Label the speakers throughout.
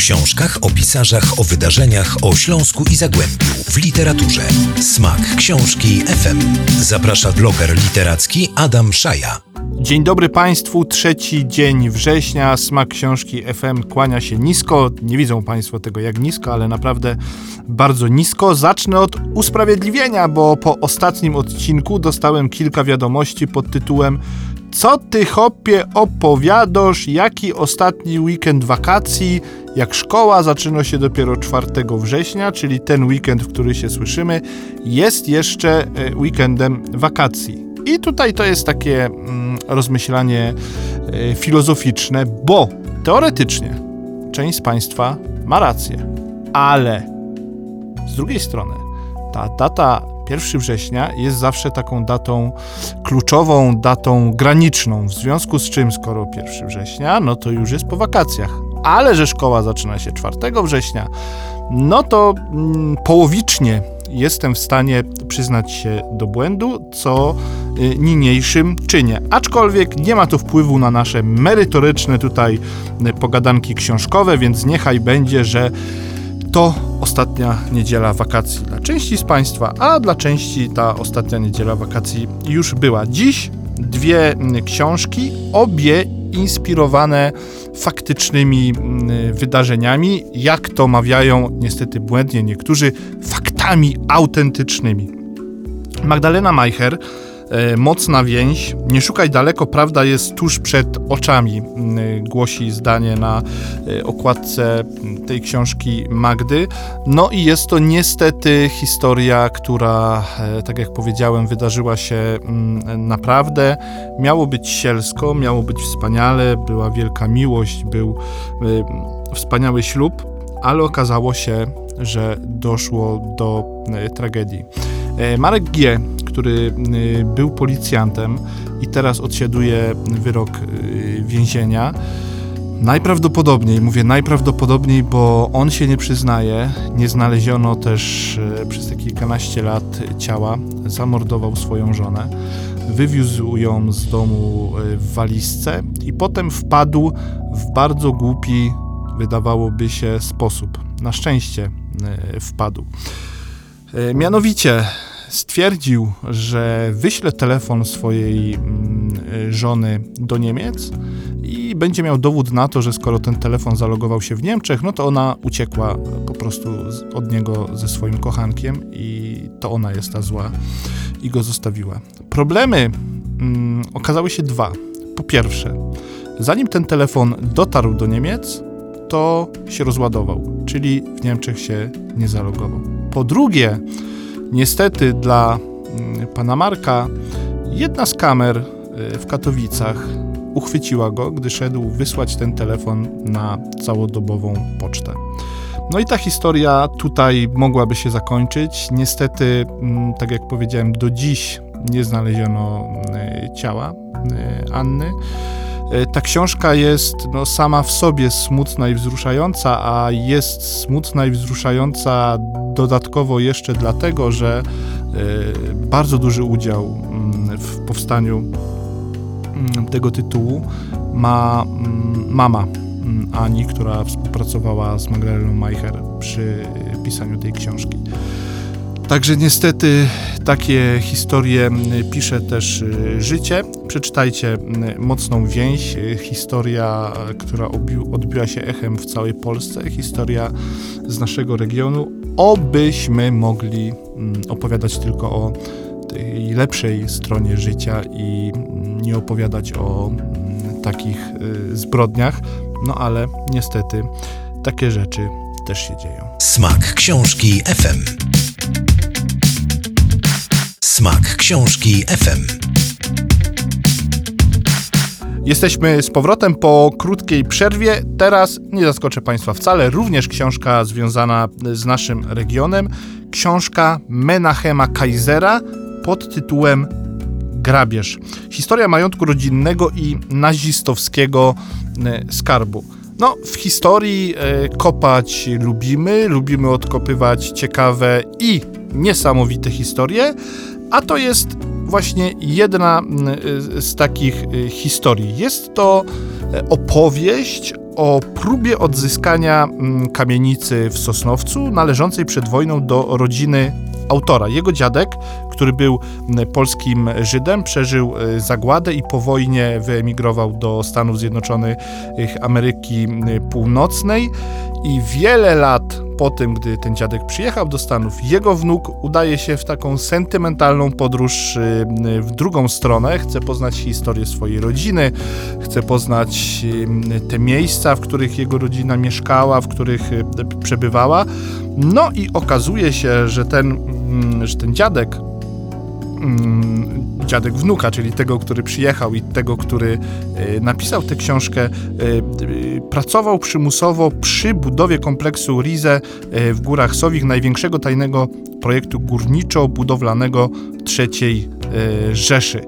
Speaker 1: książkach, o pisarzach, o wydarzeniach, o Śląsku i Zagłębiu, w literaturze. Smak książki FM. Zaprasza bloger literacki Adam Szaja.
Speaker 2: Dzień dobry Państwu, trzeci dzień września, Smak Książki FM kłania się nisko. Nie widzą Państwo tego jak nisko, ale naprawdę bardzo nisko. Zacznę od usprawiedliwienia, bo po ostatnim odcinku dostałem kilka wiadomości pod tytułem Co ty hopie opowiadasz, jaki ostatni weekend wakacji, jak szkoła zaczyna się dopiero 4 września, czyli ten weekend, w który się słyszymy, jest jeszcze e, weekendem wakacji. I tutaj to jest takie mm, rozmyślanie y, filozoficzne, bo teoretycznie część z Państwa ma rację, ale z drugiej strony ta data 1 września jest zawsze taką datą kluczową, datą graniczną, w związku z czym skoro 1 września, no to już jest po wakacjach, ale że szkoła zaczyna się 4 września, no to mm, połowicznie jestem w stanie przyznać się do błędu, co y, niniejszym czynię. Aczkolwiek nie ma to wpływu na nasze merytoryczne tutaj y, pogadanki książkowe, więc niechaj będzie, że to ostatnia niedziela wakacji dla części z Państwa, a dla części ta ostatnia niedziela wakacji już była. Dziś dwie y, książki, obie inspirowane faktycznymi wydarzeniami, jak to mawiają niestety błędnie niektórzy, faktami autentycznymi. Magdalena Majcher, e, Mocna więź, nie szukaj daleko, prawda jest tuż przed oczami, głosi zdanie na e, okładce tej książki Magdy. No i jest to niestety historia, która, e, tak jak powiedziałem, wydarzyła się naprawdę. Miało być sielsko, miało być wspaniale, była wielka miłość, był wspaniały ślub, ale okazało się, że doszło do e, tragedii. E, Marek G., który e, był policjantem i teraz odsiaduje wyrok więzienia, Najprawdopodobniej, mówię najprawdopodobniej, bo on się nie przyznaje. Nie znaleziono też przez te kilkanaście lat ciała. Zamordował swoją żonę, wywiózł ją z domu w walizce i potem wpadł w bardzo głupi, wydawałoby się, sposób. Na szczęście wpadł. Mianowicie stwierdził, że wyśle telefon swojej mm, żony do Niemiec i będzie miał dowód na to, że skoro ten telefon zalogował się w Niemczech, no to ona uciekła po prostu od niego ze swoim kochankiem i to ona jest ta zła i go zostawiła. Problemy mm, okazały się dwa. Po pierwsze, zanim ten telefon dotarł do Niemiec, to się rozładował, czyli w Niemczech się nie zalogował. Po drugie, niestety dla mm, pana Marka, jedna z kamer y, w Katowicach uchwyciła go, gdy szedł wysłać ten telefon na całodobową pocztę. No i ta historia tutaj mogłaby się zakończyć. Niestety, mm, tak jak powiedziałem, do dziś nie znaleziono y, ciała Anny. E, ta książka jest no, sama w sobie smutna i wzruszająca, a jest smutna i wzruszająca dodatkowo jeszcze dlatego, że y, bardzo duży udział y, w powstaniu y, tego tytułu ma mm, mama mm, Ani, która współpracowała z Magdaleną Majcher przy pisaniu tej książki. Także niestety takie historie pisze też y, życie. Przeczytajcie Mocną Więź, y, historia, która odbiła się echem w całej Polsce, historia z naszego regionu. Obyśmy mogli opowiadać tylko o tej lepszej stronie życia i nie opowiadać o takich y, zbrodniach, no ale niestety takie rzeczy też się dzieją.
Speaker 1: Smak książki FM. Smak książki FM.
Speaker 2: Jesteśmy z powrotem po krótkiej przerwie. Teraz nie zaskoczę Państwa wcale, również książka związana z naszym regionem. Książka Menachema Kaisera pod tytułem Grabież. Historia majątku rodzinnego i nazistowskiego e, skarbu. No, w historii e, kopać lubimy, lubimy odkopywać ciekawe i niesamowite historie, a to jest właśnie jedna mm, z takich y, historii. Jest to e, opowieść o próbie odzyskania mm, kamienicy w Sosnowcu należącej przed wojną do rodziny autora. Jego dziadek, który był polskim Żydem, przeżył e, zagładę i po wojnie wyemigrował do Stanów Zjednoczonych Ameryki Północnej i wiele lat po tym, gdy ten dziadek przyjechał do Stanów, jego wnuk udaje się w taką sentymentalną podróż y, w drugą stronę. Chce poznać historię swojej rodziny, chce poznać y, te miejsca, w których jego rodzina mieszkała, w których y, przebywała. No i okazuje się, że ten, mm, że ten dziadek mm, dziadek wnuka, czyli tego, który przyjechał i tego, który e, napisał tę książkę, e, e, pracował przymusowo przy budowie kompleksu Rize w Górach Sowich, największego tajnego projektu górniczo-budowlanego III Rzeszy.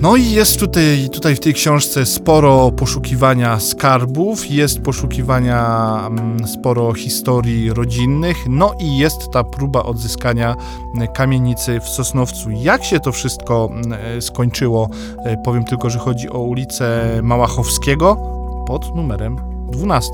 Speaker 2: No i jest tutaj, tutaj w tej książce sporo poszukiwania skarbów, jest poszukiwania mm, sporo historii rodzinnych, no i jest ta próba odzyskania kamienicy w Sosnowcu. Jak się to wszystko mm, skończyło? E, powiem tylko, że chodzi o ulicę Małachowskiego pod numerem 12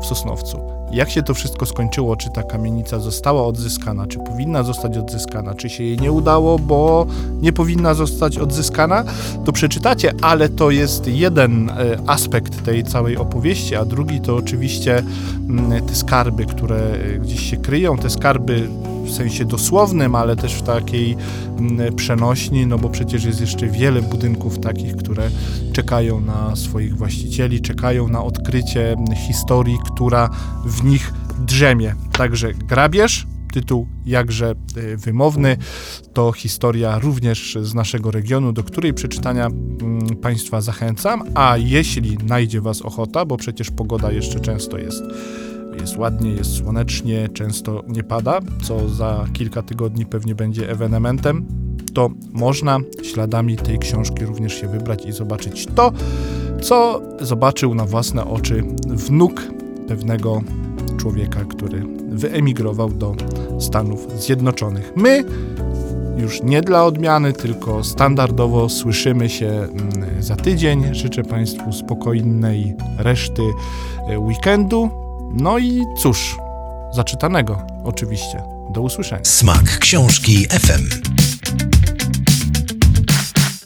Speaker 2: w Sosnowcu. Jak się to wszystko skończyło, czy ta kamienica została odzyskana, czy powinna zostać odzyskana, czy się jej nie udało, bo nie powinna zostać odzyskana, to przeczytacie, ale to jest jeden e, aspekt tej całej opowieści, a drugi to oczywiście mm, te skarby, które e, gdzieś się kryją, te skarby w sensie dosłownym, ale też w takiej mm, przenośni, no bo przecież jest jeszcze wiele budynków takich, które czekają na swoich właścicieli, czekają na odkrycie historii, która w nich drzemie. Także grabież, tytuł jakże e, wymowny, to historia również z naszego regionu, do której przeczytania mm, Państwa zachęcam, a jeśli najdzie Was ochota, bo przecież pogoda jeszcze często jest jest ładnie, jest słonecznie, często nie pada, co za kilka tygodni pewnie będzie ewenementem, to można śladami tej książki również się wybrać i zobaczyć to, co zobaczył na własne oczy wnuk pewnego człowieka, który wyemigrował do Stanów Zjednoczonych. My już nie dla odmiany, tylko standardowo słyszymy się mm, za tydzień. Życzę Państwu spokojnej reszty e, weekendu. No i cóż, zaczytanego oczywiście. Do usłyszenia.
Speaker 1: Smak książki FM.